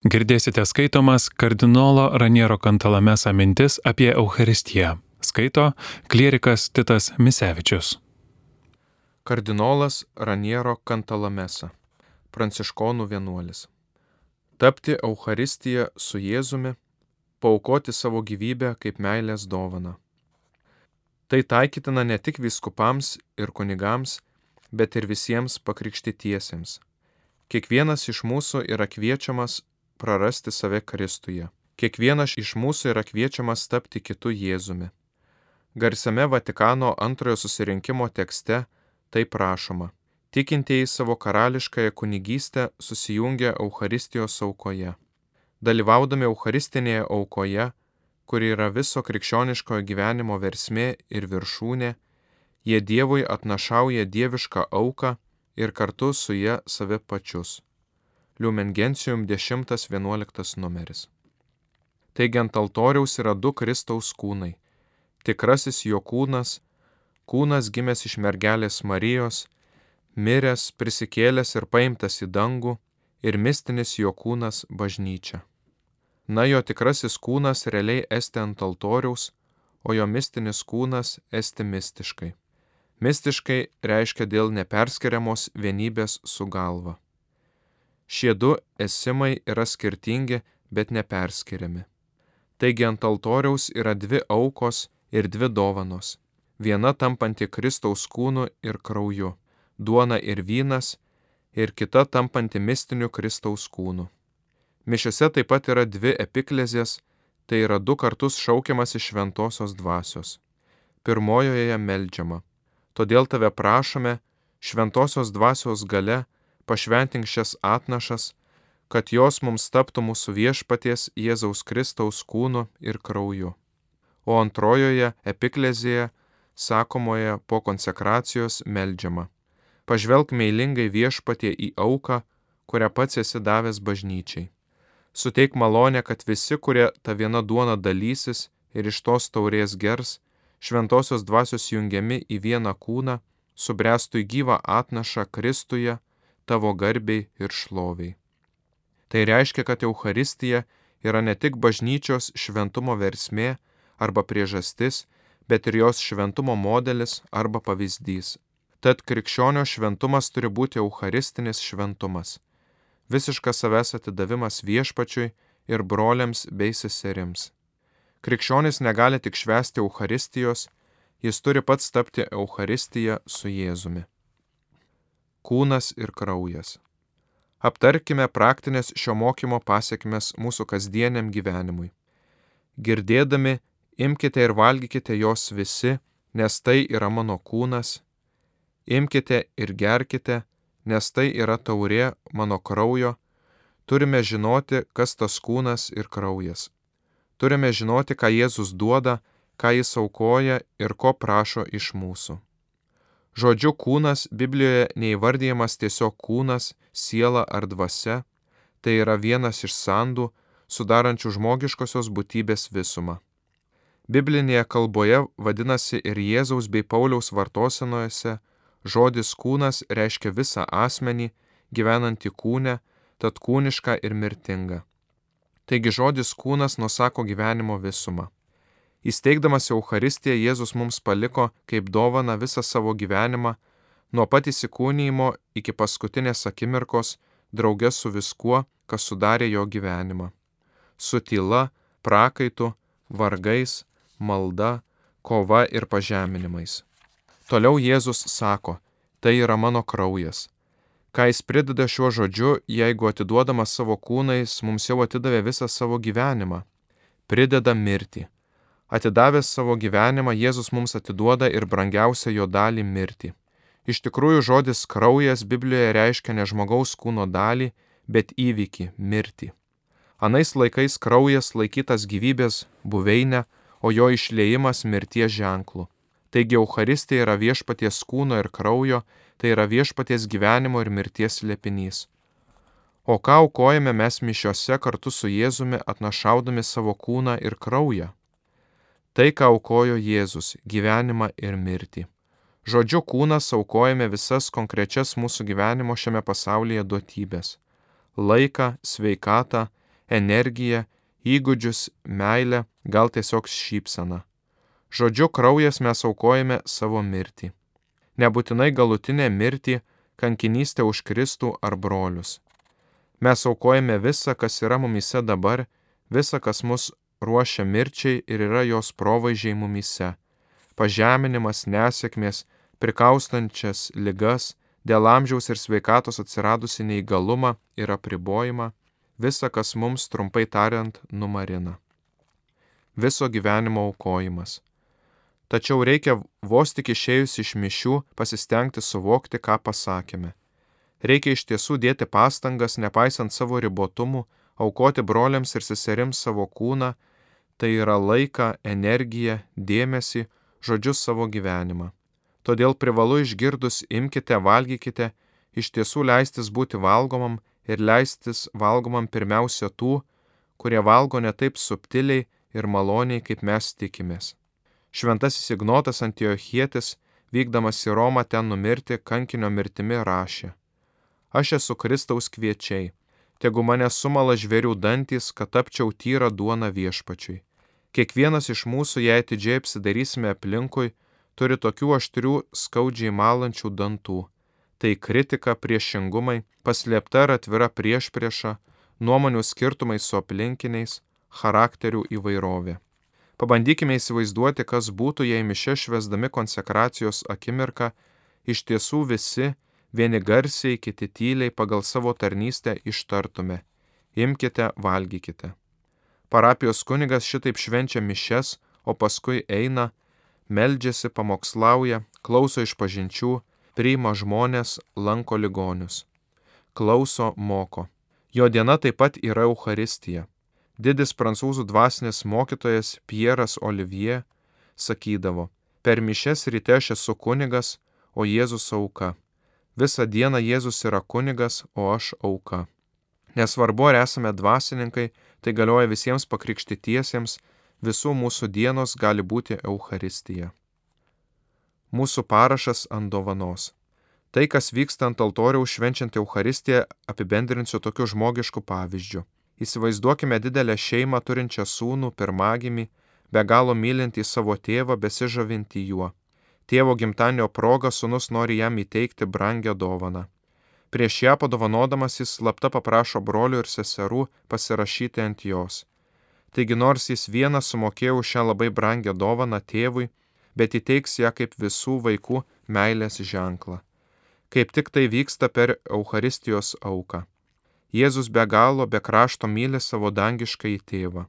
Girdėsite skaitomas kardinolo Raniero Kantalamesa mintis apie Eucharistiją. Skaito klierikas Titas Misevičius. Kardinolas Raniero Kantalamesa, pranciškonų vienuolis. Tapti Eucharistiją su Jėzumi, paukoti savo gyvybę kaip meilės dovana. Tai taikytina ne tik viskupams ir kunigams, bet ir visiems pakrikštytiesiems. Kiekvienas iš mūsų yra kviečiamas prarasti save Kristuje. Kiekvienas iš mūsų yra kviečiamas tapti kitų Jėzumi. Garsiame Vatikano antrojo susirinkimo tekste tai prašoma. Tikintieji savo karališkąją kunigystę susijungia Euharistijos aukoje. Dalyvaudami Eucharistinėje aukoje, kuri yra viso krikščioniškojo gyvenimo versmė ir viršūnė, jie Dievui atnašauja dievišką auką ir kartu su ją save pačius. Lumen Gentium 10-11 numeris. Taigi ant altoriaus yra du Kristaus kūnai. Tikrasis jo kūnas, kūnas gimęs iš mergelės Marijos, miręs, prisikėlęs ir paimtas į dangų, ir mistinis jo kūnas bažnyčia. Na, jo tikrasis kūnas realiai esti ant altoriaus, o jo mistinis kūnas esti mistiškai. Mistiškai reiškia dėl neperskiriamos vienybės su galva. Šie du esimai yra skirtingi, bet neperskiriami. Taigi ant altoriaus yra dvi aukos ir dvi dovanos. Viena tampanti Kristaus kūnu ir krauju, duona ir vynas, ir kita tampanti mistiniu Kristaus kūnu. Mišiuose taip pat yra dvi epiklezės, tai yra du kartus šaukiamas iš šventosios dvasios. Pirmojoje meldžiama. Todėl tave prašome, šventosios dvasios gale, pašventink šias atnašas, kad jos mums taptų mūsų viešpaties Jėzaus Kristaus kūnu ir krauju. O antrojoje epiklezėje, sakomoje po konsekracijos, meldžiama. Pažvelk meilingai viešpatie į auką, kurią pats esi davęs bažnyčiai. Suteik malonę, kad visi, kurie tą vieną duoną dalysis ir iš tos taurės gers, šventosios dvasios jungiami į vieną kūną, subręstų į gyvą atnašą Kristuje, tavo garbiai ir šloviai. Tai reiškia, kad Euharistija yra ne tik bažnyčios šventumo versmė arba priežastis, bet ir jos šventumo modelis arba pavyzdys. Tad krikščionio šventumas turi būti eucharistinis šventumas - visiškas savęs atidavimas viešpačiui ir broliams bei seserims. Krikščionis negali tik švęsti Euharistijos, jis turi pats tapti Euharistija su Jėzumi kūnas ir kraujas. Aptarkime praktinės šio mokymo pasiekmes mūsų kasdieniam gyvenimui. Girdėdami, imkite ir valgykite jos visi, nes tai yra mano kūnas. Imkite ir gerkite, nes tai yra taurė mano kraujo. Turime žinoti, kas tas kūnas ir kraujas. Turime žinoti, ką Jėzus duoda, ką jis aukoja ir ko prašo iš mūsų. Žodžiu kūnas Biblijoje neįvardyjamas tiesiog kūnas, siela ar dvasia, tai yra vienas iš sandų, sudarančių žmogiškosios būtybės visumą. Biblinėje kalboje vadinasi ir Jėzaus bei Pauliaus vartosenojose, žodis kūnas reiškia visą asmenį, gyvenantį kūne, tad kūnišką ir mirtingą. Taigi žodis kūnas nusako gyvenimo visumą. Įsteigdamas Eucharistiją Jėzus mums paliko kaip dovana visą savo gyvenimą, nuo pat įsikūnymo iki paskutinės akimirkos, draugė su viskuo, kas sudarė jo gyvenimą. Su tyla, prakaitu, vargais, malda, kova ir pažeminimais. Toliau Jėzus sako, tai yra mano kraujas. Ką jis prideda šiuo žodžiu, jeigu atiduodamas savo kūnais mums jau atidavė visą savo gyvenimą? Prideda mirtį Atidavęs savo gyvenimą, Jėzus mums atiduoda ir brangiausią jo dalį - mirtį. Iš tikrųjų, žodis kraujas Biblijoje reiškia ne žmogaus kūno dalį, bet įvykį - mirtį. Anais laikais kraujas laikytas gyvybės buveinė, o jo išleimas mirties ženklu. Taigi Euharistija yra viešpaties kūno ir kraujo, tai yra viešpaties gyvenimo ir mirties lėpinys. O ką aukojame mes mišiose kartu su Jėzumi atnašaudami savo kūną ir kraują? Tai, ką aukojo Jėzus - gyvenimą ir mirtį. Žodžiu kūnas aukojame visas konkrečias mūsų gyvenimo šiame pasaulyje duotybės - laiką, sveikatą, energiją, įgūdžius, meilę, gal tiesiog šypseną. Žodžiu, kraujas mes aukojame savo mirtį. Nebūtinai galutinę mirtį, kankinystę už Kristų ar brolius. Mes aukojame visą, kas yra mumise dabar, visą, kas mus ruošia mirčiai ir yra jos provaizdžiai mumise. Pažeminimas, nesėkmės, prikaustančias ligas, dėl amžiaus ir sveikatos atsiradusi neįgalumą ir apribojimą, visa, kas mums trumpai tariant numarina. Viso gyvenimo aukojimas. Tačiau reikia vos tik išėjus iš mišių pasistengti suvokti, ką pasakėme. Reikia iš tiesų dėti pastangas, nepaisant savo ribotumų, aukoti broliams ir seserims savo kūną, tai yra laiką, energiją, dėmesį, žodžius savo gyvenimą. Todėl privalu išgirdus imkite, valgykite, iš tiesų leistis būti valgomam ir leistis valgomam pirmiausia tų, kurie valgo ne taip subtiliai ir maloniai, kaip mes tikimės. Šventasis Ignotas Antiochietis, vykdamas į Romą ten numirti, kankinio mirtimi rašė. Aš esu Kristaus kviečiai, tegu mane sumala žvėrių dantys, kad tapčiau tyra duona viešpačiui. Kiekvienas iš mūsų, jei atidžiai apsidarysime aplinkui, turi tokių aštrių, skaudžiai malančių dantų tai kritika, priešingumai, paslėpta ar atvira priešprieša, nuomonių skirtumai su aplinkiniais, charakterių įvairovė. Pabandykime įsivaizduoti, kas būtų, jei miše švesdami konsekracijos akimirką iš tiesų visi, vieni garsiai, kiti tyliai pagal savo tarnystę ištartume - imkite, valgykite. Parapijos kunigas šitaip švenčia mišes, o paskui eina, meldžiasi, pamokslauja, klauso iš pažinčių, priima žmonės, lanko ligonius. Klauso, moko. Jo diena taip pat yra Euharistija. Didis prancūzų dvasinis mokytojas Pieras Olivier sakydavo, per mišes ryte aš esu kunigas, o Jėzus auka. Visą dieną Jėzus yra kunigas, o aš auka. Nesvarbu, ar esame dvasininkai, tai galioja visiems pakrikštytiesiems, visų mūsų dienos gali būti Euharistija mūsų parašas ant dovanos. Tai, kas vyksta ant altoriaus švenčiant Euharistiją, apibendrinsiu tokiu žmogišku pavyzdžiu. Įsivaizduokime didelę šeimą turinčią sūnų, pirmagimį, be galo mylintį savo tėvą, besižavinti juo. Tėvo gimtadienio proga sūnus nori jam įteikti brangę dovaną. Prieš ją padovanodamas jis slapta paprašo brolių ir seserų pasirašyti ant jos. Taigi nors jis vienas sumokėjo šią labai brangę dovaną tėvui, bet įteiks ją kaip visų vaikų meilės ženklą. Kaip tik tai vyksta per Euharistijos auką. Jėzus be galo, be krašto myli savo dangišką į tėvą.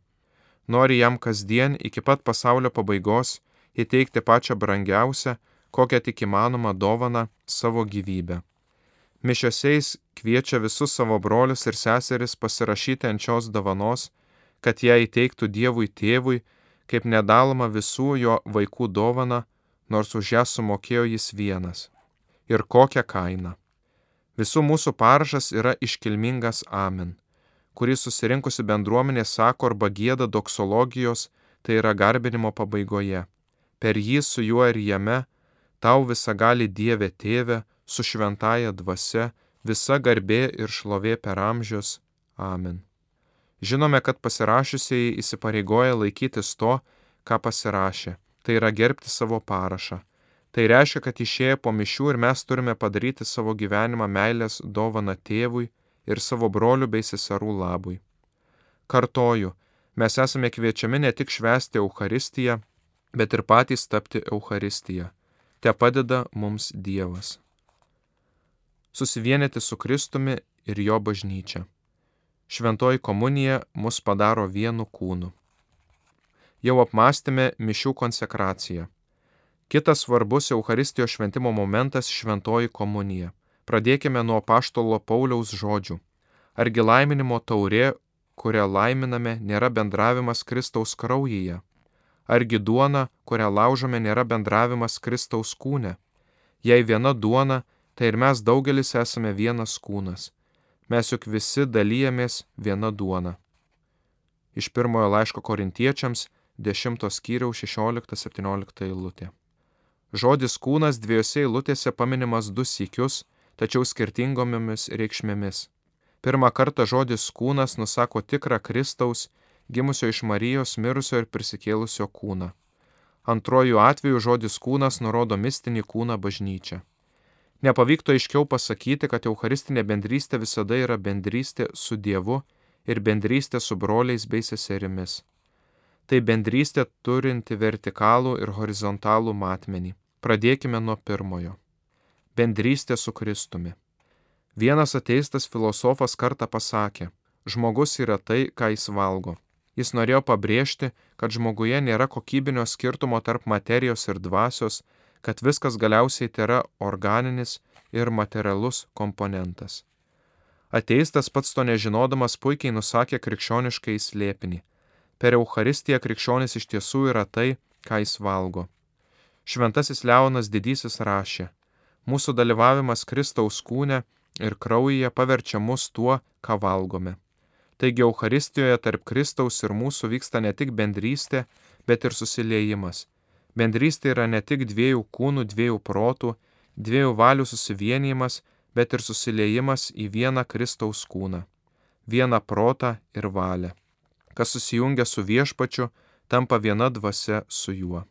Nori jam kasdien iki pat pasaulio pabaigos įteikti pačią brangiausią, kokią tik įmanoma dovaną - savo gyvybę. Mišiosiais kviečia visus savo brolius ir seseris pasirašyti ant šios dovanos, kad ją įteiktų Dievui tėvui kaip nedaloma visų jo vaikų dovana, nors už ją sumokėjo jis vienas. Ir kokią kainą. Visų mūsų parašas yra iškilmingas Amen, kurį susirinkusi bendruomenė sako arba gėda doksologijos, tai yra garbinimo pabaigoje. Per jį su juo ir jame, tau visą gali Dieve tėve, su šventaja dvasia, visa garbė ir šlovė per amžius. Amen. Žinome, kad pasirašiusieji įsipareigoja laikytis to, ką pasirašė, tai yra gerbti savo parašą. Tai reiškia, kad išėję po mišių ir mes turime padaryti savo gyvenimą meilės dovana tėvui ir savo brolių bei seserų labui. Kartoju, mes esame kviečiami ne tik švęsti Euharistiją, bet ir patys tapti Euharistiją. Te padeda mums Dievas. Susivienyti su Kristumi ir jo bažnyčia šventoji komunija mus padaro vienu kūnu. Jau apmastėme mišių konsekraciją. Kitas svarbus Euharistijos šventimo momentas - šventoji komunija. Pradėkime nuo paštolo Pauliaus žodžių. Argi laiminimo taurė, kurią laiminame, nėra bendravimas Kristaus kraujyje? Argi duona, kurią laužome, nėra bendravimas Kristaus kūne? Jei viena duona, tai ir mes daugelis esame vienas kūnas mes juk visi dalyjamės viena duona. Iš pirmojo laiško korintiečiams 10 skyriaus 16-17 eilutė. Žodis kūnas dviejose eilutėse paminimas du sykius, tačiau skirtingomis reikšmėmis. Pirmą kartą žodis kūnas nusako tikrą Kristaus, gimusio iš Marijos, mirusio ir prisikėlusio kūną. Antrojų atveju žodis kūnas nurodo mistinį kūną bažnyčią. Nepavyktų aiškiau pasakyti, kad Eucharistinė bendrystė visada yra bendrystė su Dievu ir bendrystė su broliais bei seserimis. Tai bendrystė turinti vertikalų ir horizontalų matmenį. Pradėkime nuo pirmojo. Bendrystė su Kristumi. Vienas ateistas filosofas kartą pasakė, žmogus yra tai, ką jis valgo. Jis norėjo pabrėžti, kad žmoguje nėra kokybinio skirtumo tarp materijos ir dvasios, kad viskas galiausiai yra organinis ir materialus komponentas. Ateistas pats to nežinodamas puikiai nusakė krikščioniškai slėpinį. Per Eucharistiją krikščionis iš tiesų yra tai, ką jis valgo. Šventasis Leonas Didysis rašė, mūsų dalyvavimas Kristaus kūne ir kraujyje paverčia mus tuo, ką valgome. Taigi Eucharistijoje tarp Kristaus ir mūsų vyksta ne tik bendrystė, bet ir susiliejimas. Bendrystė yra ne tik dviejų kūnų, dviejų protų, dviejų valių susivienijimas, bet ir susiliejimas į vieną Kristaus kūną, vieną protą ir valią. Kas susijungia su viešpačiu, tampa viena dvasia su juo.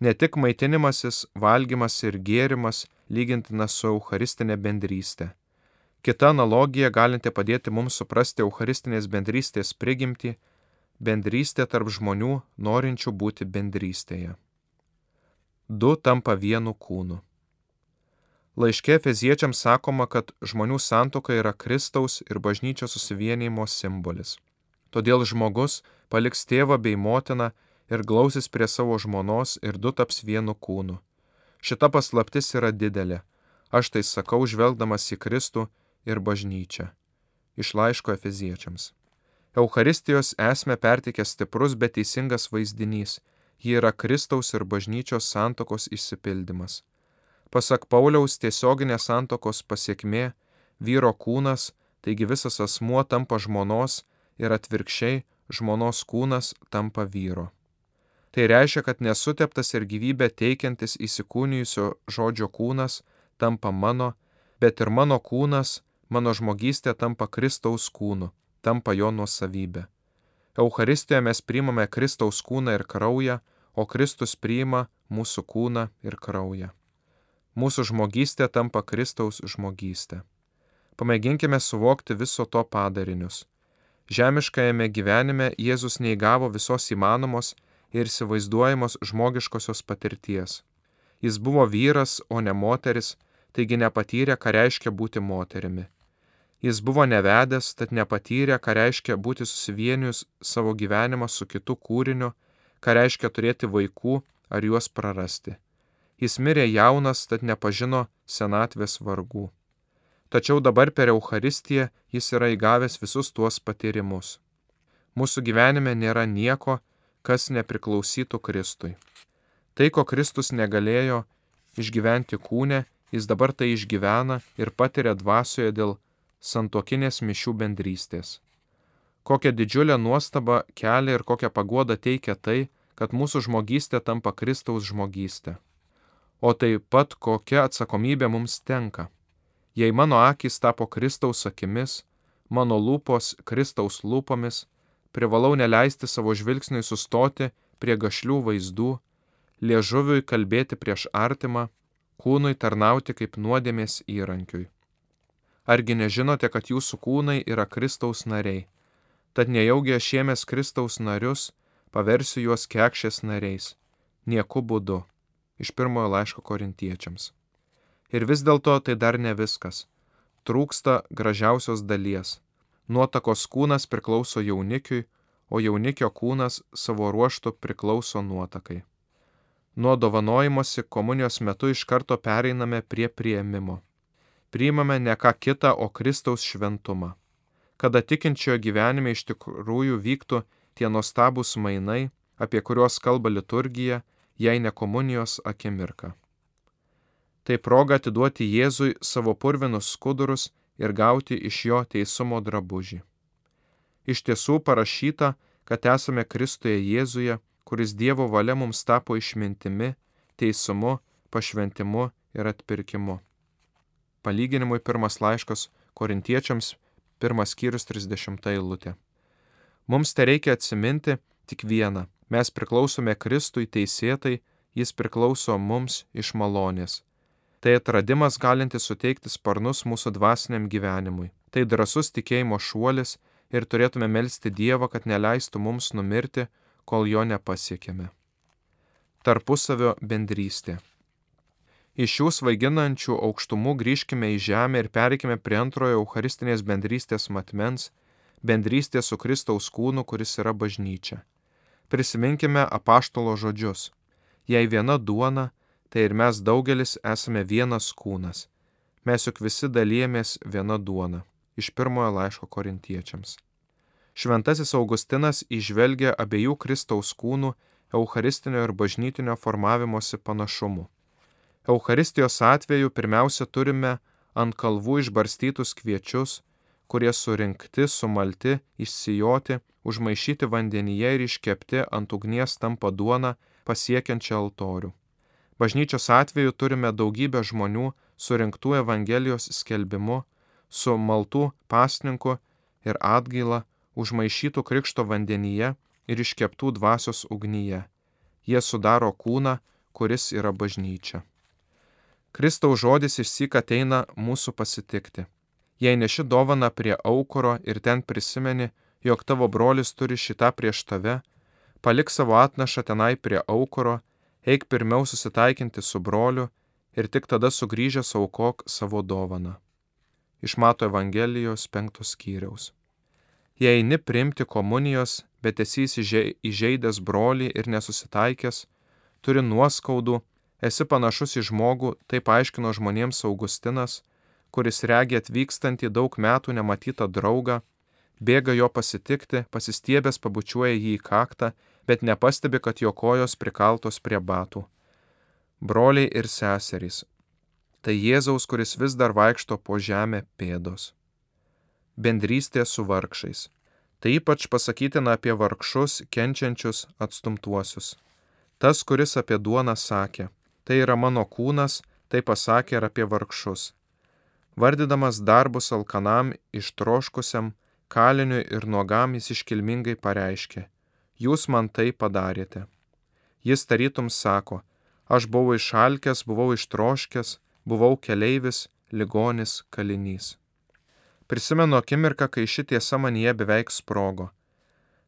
Ne tik maitinimasis, valgymas ir gėrimas lygintina su Eucharistinė bendrystė. Kita analogija galinti padėti mums suprasti Eucharistinės bendrystės prigimtį - bendrystė tarp žmonių norinčių būti bendrystėje. Du tampa vienu kūnu. Laiškė feziečiams sakoma, kad žmonių santoka yra Kristaus ir bažnyčios susivienijimo simbolis. Todėl žmogus paliks tėvą bei motiną ir glausis prie savo žmonos ir du taps vienu kūnu. Šita paslaptis yra didelė. Aš tai sakau žvelgdamas į Kristų ir bažnyčia. Iš laiško Efeziečiams. Eucharistijos esmę pertikė stiprus, bet teisingas vaizdinys. Ji yra Kristaus ir bažnyčios santokos išsipildymas. Pasak Pauliaus, tiesioginė santokos pasiekmė - vyro kūnas, taigi visas asmuo tampa žmonos ir atvirkščiai žmonos kūnas tampa vyro. Tai reiškia, kad nesuteptas ir gyvybę teikiantis įsikūnijusio žodžio kūnas tampa mano, bet ir mano kūnas mano žmogystė tampa Kristaus kūnu, tampa jo nuosavybė. Euharistijoje mes priimame Kristaus kūną ir kraują, o Kristus priima mūsų kūną ir kraują. Mūsų žmogystė tampa Kristaus žmogystė. Pamėginkime suvokti viso to padarinius. Žemiškajame gyvenime Jėzus neįgavo visos įmanomos ir įsivaizduojamos žmogiškosios patirties. Jis buvo vyras, o ne moteris, taigi nepatyrė, ką reiškia būti moterimi. Jis buvo nevedęs, tad nepatyrė, ką reiškia būti susivienijus savo gyvenimą su kitu kūriniu, ką reiškia turėti vaikų ar juos prarasti. Jis mirė jaunas, tad nepažino senatvės vargų. Tačiau dabar per Eucharistiją jis yra įgavęs visus tuos patyrimus. Mūsų gyvenime nėra nieko, kas nepriklausytų Kristui. Tai, ko Kristus negalėjo išgyventi kūne, jis dabar tai išgyvena ir patiria dvasioje dėl santokinės mišių bendrystės. Kokią didžiulę nuostabą kelia ir kokią paguodą teikia tai, kad mūsų žmogystė tampa Kristaus žmogystė. O taip pat kokia atsakomybė mums tenka. Jei mano akis tapo Kristaus akimis, mano lūpos Kristaus lūpomis, privalau neleisti savo žvilgsniui sustoti prie gašlių vaizdų, liežuviui kalbėti prieš artimą, kūnui tarnauti kaip nuodėmės įrankiui. Argi nežinote, kad jūsų kūnai yra Kristaus nariai? Tad nejaugi aš ėmęs Kristaus narius, paversiu juos kekšės nariais. Nieku būdu. Iš pirmojo laiško korintiečiams. Ir vis dėlto tai dar ne viskas. Trūksta gražiausios dalies. Nuotakos kūnas priklauso jaunikiui, o jaunikio kūnas savo ruoštų priklauso nuotakai. Nuo dovanojimosi komunijos metu iš karto pereiname prie prieimimo priimame ne ką kitą, o Kristaus šventumą. Kada tikinčiojo gyvenime iš tikrųjų vyktų tie nuostabūs mainai, apie kuriuos kalba liturgija, jei ne komunijos akimirka. Tai proga atiduoti Jėzui savo purvinus skudurus ir gauti iš jo teisumo drabužį. Iš tiesų parašyta, kad esame Kristuje Jėzuje, kuris Dievo valia mums tapo išmintimi, teisumu, pašventimu ir atpirkimu. Palyginimui pirmas laiškas korintiečiams, pirmas skyrius 30 eilutė. Mums te reikia atsiminti tik vieną. Mes priklausome Kristui teisėtai, jis priklauso mums iš malonės. Tai atradimas galintis suteikti sparnus mūsų dvasiniam gyvenimui. Tai drasus tikėjimo šuolis ir turėtume melstį Dievą, kad neleistų mums numirti, kol jo nepasiekėme. Tarpusavio bendrystė. Iš šių svaiginančių aukštumų grįžkime į žemę ir pereikime prie antrojo Eucharistinės bendrystės matmens - bendrystės su Kristaus kūnu, kuris yra bažnyčia. Prisiminkime apaštalo žodžius. Jei viena duona, tai ir mes daugelis esame vienas kūnas. Mes juk visi dalyjamės viena duona. Iš pirmojo laiško korintiečiams. Šventasis Augustinas išvelgia abiejų Kristaus kūnų Eucharistinio ir bažnytinio formavimosi panašumų. Eucharistijos atveju pirmiausia turime ant kalvų išbarstytus kviečius, kurie surinkti, sumalti, išsijoti, užmaišyti vandenyje ir iškepti ant ugnies tampa duona pasiekiančią altorių. Bažnyčios atveju turime daugybę žmonių surinktų Evangelijos skelbimu, su maltų pasninku ir atgaila, užmaišytų krikšto vandenyje ir iškeptų dvasios ugnyje. Jie sudaro kūną, kuris yra bažnyčia. Kristaus žodis išsik ateina mūsų pasitikti. Jei neši dovana prie aukuro ir ten prisimeni, jog tavo brolis turi šitą prieš tave, palik savo atnašą tenai prie aukuro, eik pirmiau susitaikinti su broliu ir tik tada sugrįžęs aukok savo dovaną. Iš Mato Evangelijos penktos skyriaus. Jei eini priimti komunijos, bet esi įžeidęs brolį ir nesusitaikęs, turi nuoskaudų, esi panašus į žmogų, taip aiškino žmonėms Augustinas, kuris regi atvykstantį daug metų nematytą draugą, bėga jo pasitikti, pasistiebęs pabučiuoja jį į kaktą, bet nepastebi, kad jo kojos prikaltos prie batų. Broliai ir seserys. Tai Jėzaus, kuris vis dar vaikšto po žemę pėdos. Bendrystė su vargšais. Tai ypač pasakytina apie vargšus, kenčiančius, atstumtuosius. Tas, kuris apie duoną sakė, tai yra mano kūnas, tai pasakė ir apie vargšus. Vardydamas darbus alkanam, ištroškusiam, kaliniui ir nuogam jis iškilmingai pareiškė, jūs man tai padarėte. Jis tarytum sako, aš buvau išalkęs, buvau ištroškęs, buvau keleivis, ligonis, kalinys. Prisimenu akimirką, kai ši tiesa manyje beveik sprogo.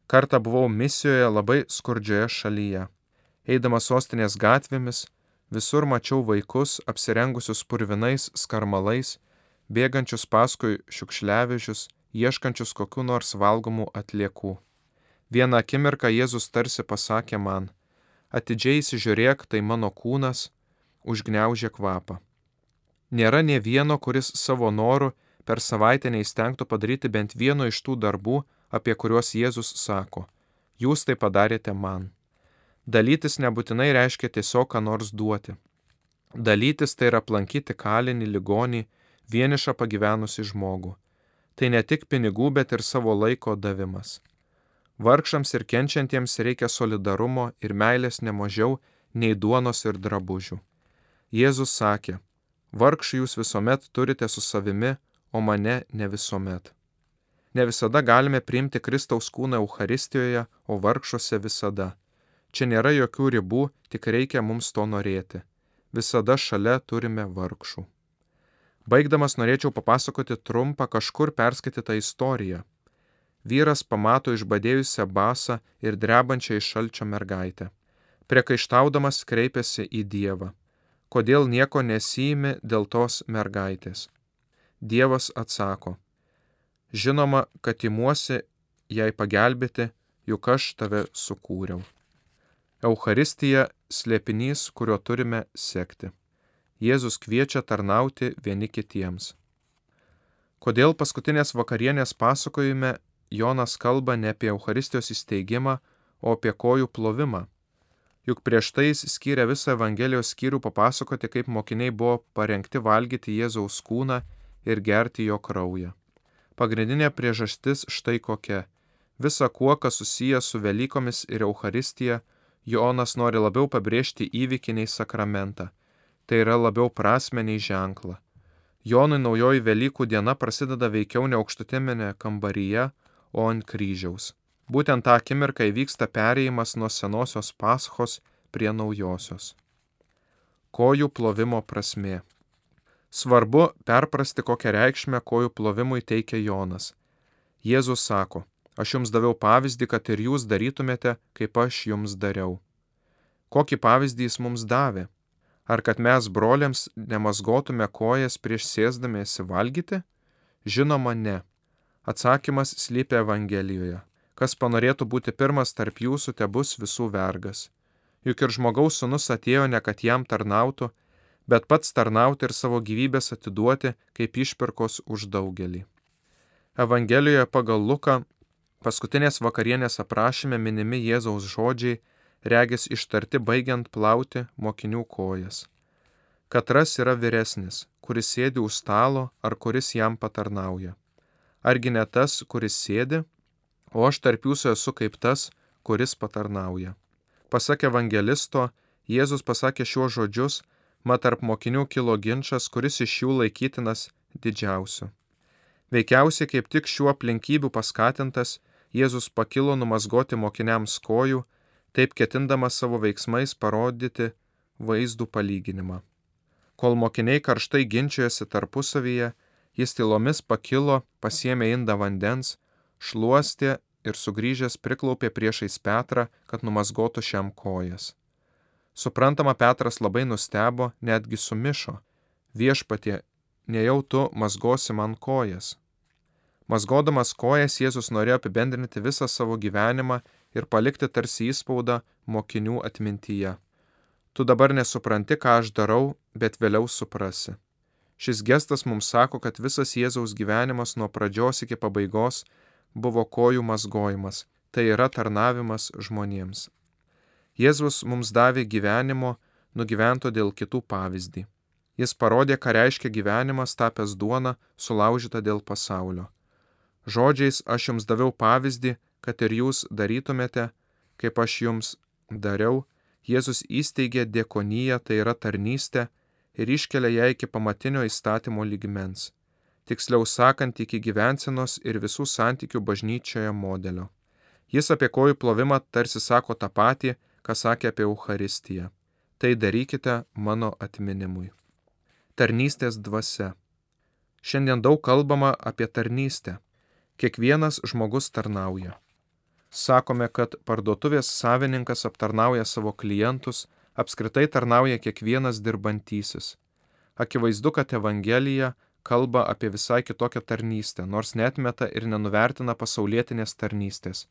Kartą buvau misijoje labai skurdžioje šalyje. Eidamas sostinės gatvėmis, visur mačiau vaikus apsirengusius purvinais skarmalais, bėgančius paskui šiukšliavežius, ieškančius kokiu nors valgomų atliekų. Vieną akimirką Jėzus tarsi pasakė man, atidžiai įsižiūrėk, tai mano kūnas, užgneužė kvapą. Nėra ne vieno, kuris savo noru per savaitę neįstengtų padaryti bent vieno iš tų darbų, apie kuriuos Jėzus sako, jūs tai padarėte man. Dalytis nebūtinai reiškia tiesiog ką nors duoti. Dalytis tai yra aplankyti kalinį, ligonį, vienišą pagyvenusi žmogų. Tai ne tik pinigų, bet ir savo laiko davimas. Vargšams ir kenčiantiems reikia solidarumo ir meilės nemažiau nei duonos ir drabužių. Jėzus sakė, vargšai jūs visuomet turite su savimi, o mane ne visuomet. Ne visada galime priimti Kristaus kūną Euharistijoje, o vargšuose visada. Čia nėra jokių ribų, tik reikia mums to norėti. Visada šalia turime vargšų. Baigdamas norėčiau papasakoti trumpą kažkur perskaitytą istoriją. Vyras pamato išbadėjusią basą ir drebančią iš šalčio mergaitę. Priekaištaudamas kreipiasi į Dievą. Kodėl nieko nesijimi dėl tos mergaitės? Dievas atsako, žinoma, kad įmuosi jai pagelbėti, juk aš tave sukūriau. Euharistija - slėpinys, kuriuo turime sekti. Jėzus kviečia tarnauti vieni kitiems. Kodėl paskutinės vakarienės pasakojime Jonas kalba ne apie Euharistijos įsteigimą, o apie kojų plovimą? Juk prieš tai jis skyrė visą Evangelijos skyrių papasakoti, kaip mokiniai buvo parengti valgyti Jėzaus kūną ir gerti jo kraują. Pagrindinė priežastis štai kokia. Visa kuo, kas susijęs su Velykomis ir Euharistija, Jonas nori labiau pabrėžti įvykį nei sakramentą. Tai yra labiau prasmeniai ženklą. Jonui naujoji Velykų diena prasideda veikiau ne aukštutinėme kambaryje, o ant kryžiaus. Būtent tą akimirką įvyksta perėjimas nuo senosios paschos prie naujosios. Kojų plovimo prasme. Svarbu perprasti, kokią reikšmę kojų plovimui teikia Jonas. Jėzus sako, aš jums daviau pavyzdį, kad ir jūs darytumėte, kaip aš jums dariau. Kokį pavyzdį jis mums davė? Ar kad mes broliams nemasgotume kojas prieš sėsdamiesi valgyti? Žinoma, ne. Atsakymas slypia Evangelijoje. Kas panorėtų būti pirmas tarp jūsų, te bus visų vergas. Juk ir žmogaus sunus atėjo ne kad jam tarnautų, bet pats tarnauti ir savo gyvybės atiduoti kaip išpirkos už daugelį. Evangelijoje pagal Luką paskutinės vakarienės aprašyme minimi Jėzaus žodžiai regis ištarti baigiant plauti mokinių kojas. Katras yra vyresnis, kuris sėdi už stalo ar kuris jam patarnauja. Argi ne tas, kuris sėdi, o aš tarp jūsų esu kaip tas, kuris patarnauja. Pasak evangelisto, Jėzus pasakė šiuos žodžius, mat tarp mokinių kilo ginčas, kuris iš jų laikytinas didžiausiu. Veikiausiai kaip tik šiuo aplinkybių paskatintas, Jėzus pakilo numasgoti mokiniams kojų taip ketindamas savo veiksmais parodyti vaizdų palyginimą. Kol mokiniai karštai ginčijosi tarpusavyje, jis tylomis pakilo, pasiemė indą vandens, šluostė ir sugrįžęs priklaupė priešais Petrą, kad numasgotų šiam kojas. Suprantama, Petras labai nustebo, netgi sumišo. Viešpatie, nejau tu mazgosi man kojas. Mazgodamas kojas Jėzus norėjo apibendrinti visą savo gyvenimą ir palikti tarsi įspaudą mokinių atmintyje. Tu dabar nesupranti, ką aš darau, bet vėliau suprasi. Šis gestas mums sako, kad visas Jėzaus gyvenimas nuo pradžios iki pabaigos buvo kojų mazgojimas, tai yra tarnavimas žmonėms. Jėzus mums davė gyvenimo, nugyvento dėl kitų pavyzdį. Jis parodė, ką reiškia gyvenimas tapęs duona, sulaužyta dėl pasaulio. Žodžiais aš jums daviau pavyzdį, kad ir jūs darytumėte, kaip aš jums dariau, Jėzus įsteigė diekoniją, tai yra tarnystę, ir iškelia ją iki pamatinio įstatymo lygmens. Tiksliau sakant, iki gyvensenos ir visų santykių bažnyčioje modelio. Jis apie kojų plovimą tarsi sako tą patį, ką sakė apie Euharistiją. Tai darykite mano atminimui. Tarnystės dvasia. Šiandien daug kalbama apie tarnystę. Kiekvienas žmogus tarnauja sakome, kad parduotuvės savininkas aptarnauja savo klientus, apskritai tarnauja kiekvienas dirbantysis. Akivaizdu, kad Evangelija kalba apie visai kitokią tarnystę, nors netmeta ir nenuvertina pasaulietinės tarnystės.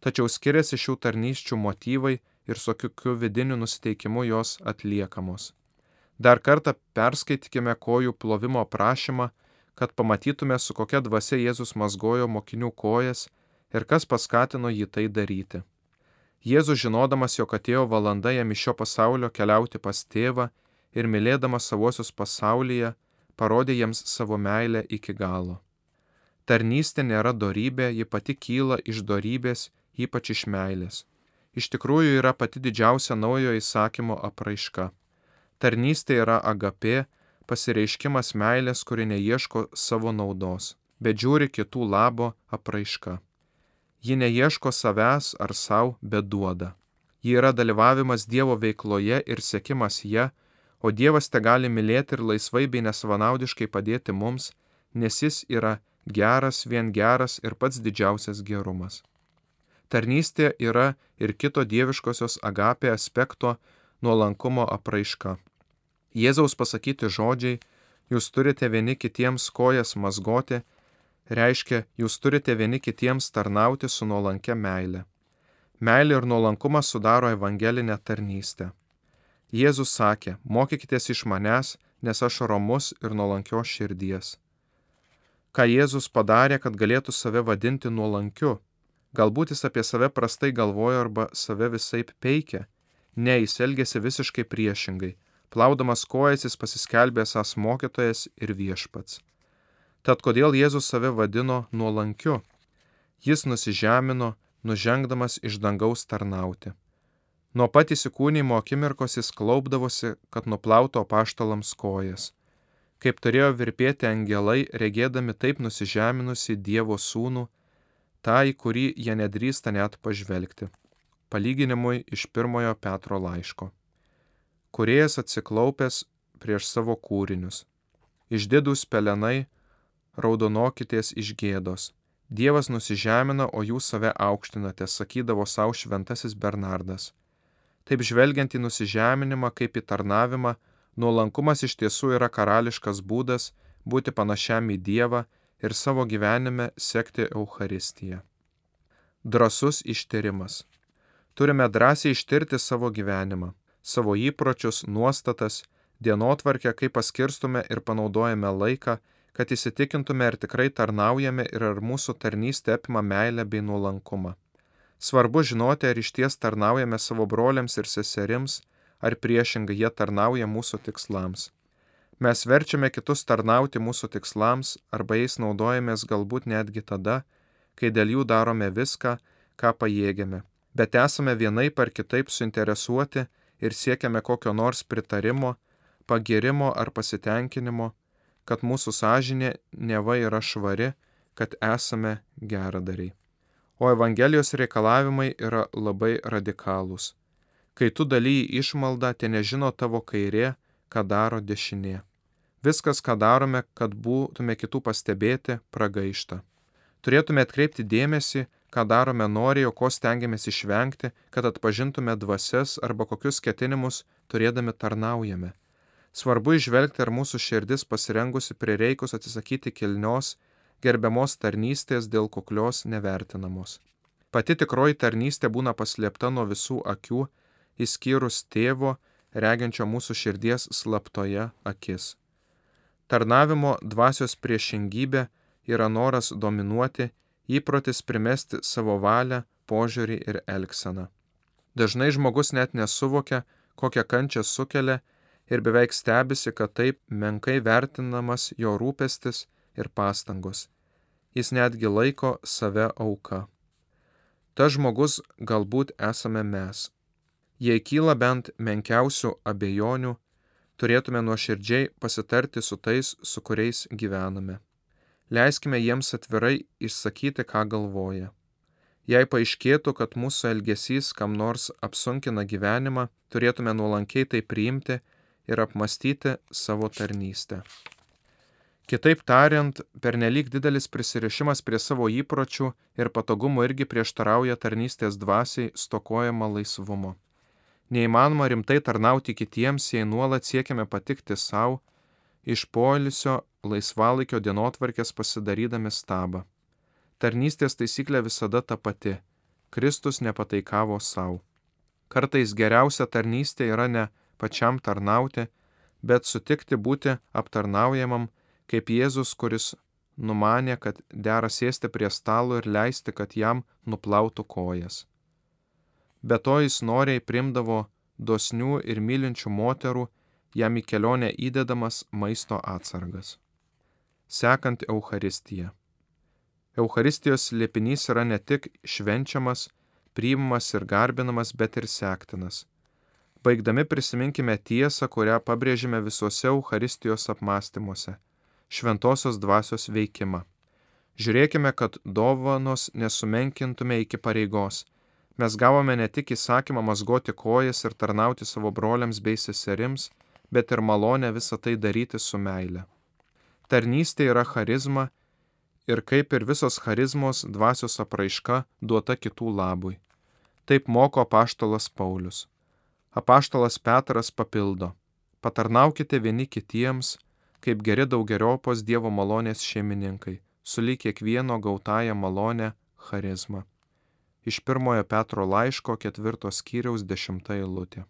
Tačiau skiriasi šių tarnysčių motyvai ir su kokiu vidiniu nusiteikimu jos atliekamos. Dar kartą perskaitykime kojų plovimo prašymą, kad pamatytume, su kokia dvasia Jėzus mazgojo mokinių kojas ir kas paskatino jį tai daryti. Jėzus žinodamas, jog atėjo valanda jam iš šio pasaulio keliauti pas tėvą ir mylėdamas savosius pasaulyje, parodė jiems savo meilę iki galo. Tarnystė nėra dorybė, ji pati kyla iš dorybės, ypač iš meilės. Iš tikrųjų yra pati didžiausia naujo įsakymo apraiška. Tarnystė yra agapė, pasireiškimas meilės, kuri neieško savo naudos, bet žiūri kitų labo apraiška. Ji neieško savęs ar savo, bet duoda. Ji yra dalyvavimas Dievo veikloje ir sėkimas ją, o Dievas te gali mylėti ir laisvai bei nesavanaudiškai padėti mums, nes Jis yra geras, vien geras ir pats didžiausias gerumas. Tarnystė yra ir kito dieviškosios agapė aspekto nuolankumo apraiška. Jėzaus pasakyti žodžiai, jūs turite vieni kitiems kojas mazgoti, reiškia, jūs turite vieni kitiems tarnauti su nuolankia meile. Meilė ir nuolankumas sudaro evangelinę tarnystę. Jėzus sakė, mokykitės iš manęs, nes aš romus ir nuolankios širdies. Ką Jėzus padarė, kad galėtų save vadinti nuolankiu? Galbūt jis apie save prastai galvojo arba save visai peikia. Ne, jis elgėsi visiškai priešingai. Plaudamas kojas jis pasiskelbė esas mokytojas ir viešpats. Tad kodėl Jėzus save vadino nuolankiu? Jis nusižemino, nužengdamas iš dangaus tarnauti. Nuo pat įsikūnymo akimirkos jis klaupdavosi, kad nuplautų apaštalams kojas. kaip turėjo virpėti angelai, regėdami taip nusižeminusi Dievo sūnų, tą, į kurį jie nedrįsta net pažvelgti. Palyginimui iš pirmojo Petro laiško. Kuriejas atsiklaupęs prieš savo kūrinius. Išdidus pelenai, raudonokitės iš gėdos. Dievas nusižemina, o jūs save aukštinate, sakydavo savo šventasis Bernardas. Taip žvelgiant į nusižeminimą kaip į tarnavimą, nuolankumas iš tiesų yra karališkas būdas būti panašiam į Dievą ir savo gyvenime sekti Euharistiją. Drasus ištyrimas. Turime drąsiai ištirti savo gyvenimą, savo įpročius, nuostatas, dienotvarkę, kaip paskirstume ir panaudojame laiką, kad įsitikintume, ar tikrai tarnaujame ir ar mūsų tarnystė apima meilę bei nuolankumą. Svarbu žinoti, ar iš ties tarnaujame savo broliams ir seserims, ar priešingai jie tarnauja mūsų tikslams. Mes verčiame kitus tarnauti mūsų tikslams arba jais naudojamės galbūt netgi tada, kai dėl jų darome viską, ką pajėgiame, bet esame vienaip ar kitaip suinteresuoti ir siekiame kokio nors pritarimo, pagirimo ar pasitenkinimo, kad mūsų sąžinė neva yra švari, kad esame geradariai. O Evangelijos reikalavimai yra labai radikalūs. Kai tu dalyji išmaldą, te nežino tavo kairė, ką daro dešinė. Viskas, ką darome, kad būtume kitų pastebėti, pragaišta. Turėtume atkreipti dėmesį, ką darome noriai, o ko stengiamės išvengti, kad atpažintume dvasias arba kokius ketinimus turėdami tarnaujame. Svarbu išvelgti, ar mūsų širdis pasirengusi prireikus atsisakyti kilnios, gerbiamos tarnystės dėl kuklios nevertinamos. Pati tikroji tarnystė būna paslėpta nuo visų akių, įskyrus tėvo, reginčio mūsų širdies slaptoje akis. Tarnavimo dvasios priešingybė yra noras dominuoti, įprotis primesti savo valią, požiūrį ir elgseną. Dažnai žmogus net nesuvokia, kokią kančią sukelia ir beveik stebisi, kad taip menkai vertinamas jo rūpestis ir pastangos. Jis netgi laiko save auka. Ta žmogus galbūt esame mes. Jei kyla bent menkiausių abejonių, turėtume nuoširdžiai pasitarti su tais, su kuriais gyvename. Leiskime jiems atvirai išsakyti, ką galvoja. Jei paaiškėtų, kad mūsų elgesys kam nors apsunkina gyvenimą, turėtume nuolankiai tai priimti ir apmastyti savo tarnystę. Kitaip tariant, pernelyg didelis prisirišimas prie savo įpročių ir patogumų irgi prieštarauja tarnystės dvasiai stokojama laisvumo. Neįmanoma rimtai tarnauti kitiems, jei nuolat siekiame patikti savo, iš polisio laisvalaikio dienotvarkės pasidarydami stabą. Tarnystės taisyklė visada ta pati - Kristus nepataikavo savo. Kartais geriausia tarnystė yra ne pačiam tarnauti, bet sutikti būti aptarnaujamam, kaip Jėzus, kuris numanė, kad dera sėsti prie stalo ir leisti, kad jam nuplautų kojas. Be to jis noriai primdavo dosnių ir mylinčių moterų, jam į kelionę įdedamas maisto atsargas. Sekant Euharistiją. Euharistijos liepinys yra ne tik švenčiamas, priimamas ir garbinamas, bet ir sektinas. Baigdami prisiminkime tiesą, kurią pabrėžime visuose Euharistijos apmąstymuose - šventosios dvasios veikimą. Žiūrėkime, kad dovanos nesumenkintume iki pareigos. Mes gavome ne tik įsakymą mazgoti kojas ir tarnauti savo broliams bei seserims, bet ir malonę visą tai daryti su meile. Tarnystė yra charizma ir kaip ir visos charizmos dvasios apraiška duota kitų labui. Taip moko paštalas Paulius. Apaštalas Petras papildo. Patarnaukite vieni kitiems, kaip geri daugeriopos Dievo malonės šeimininkai, sulyg kiekvieno gautąją malonę charizmą. Iš pirmojo Petro laiško ketvirtos skyriaus dešimta eilutė.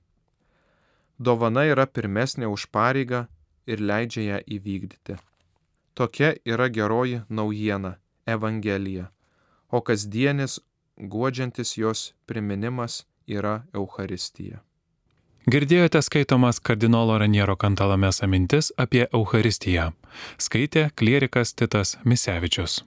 Dovana yra pirmesnė už pareigą ir leidžia ją įvykdyti. Tokia yra geroji naujiena - Evangelija, o kasdienis, guodžiantis jos priminimas yra Euharistija. Girdėjote skaitomas kardinolo Raniero kantalamesa mintis apie Euharistiją. Skaitė klierikas Titas Misevičius.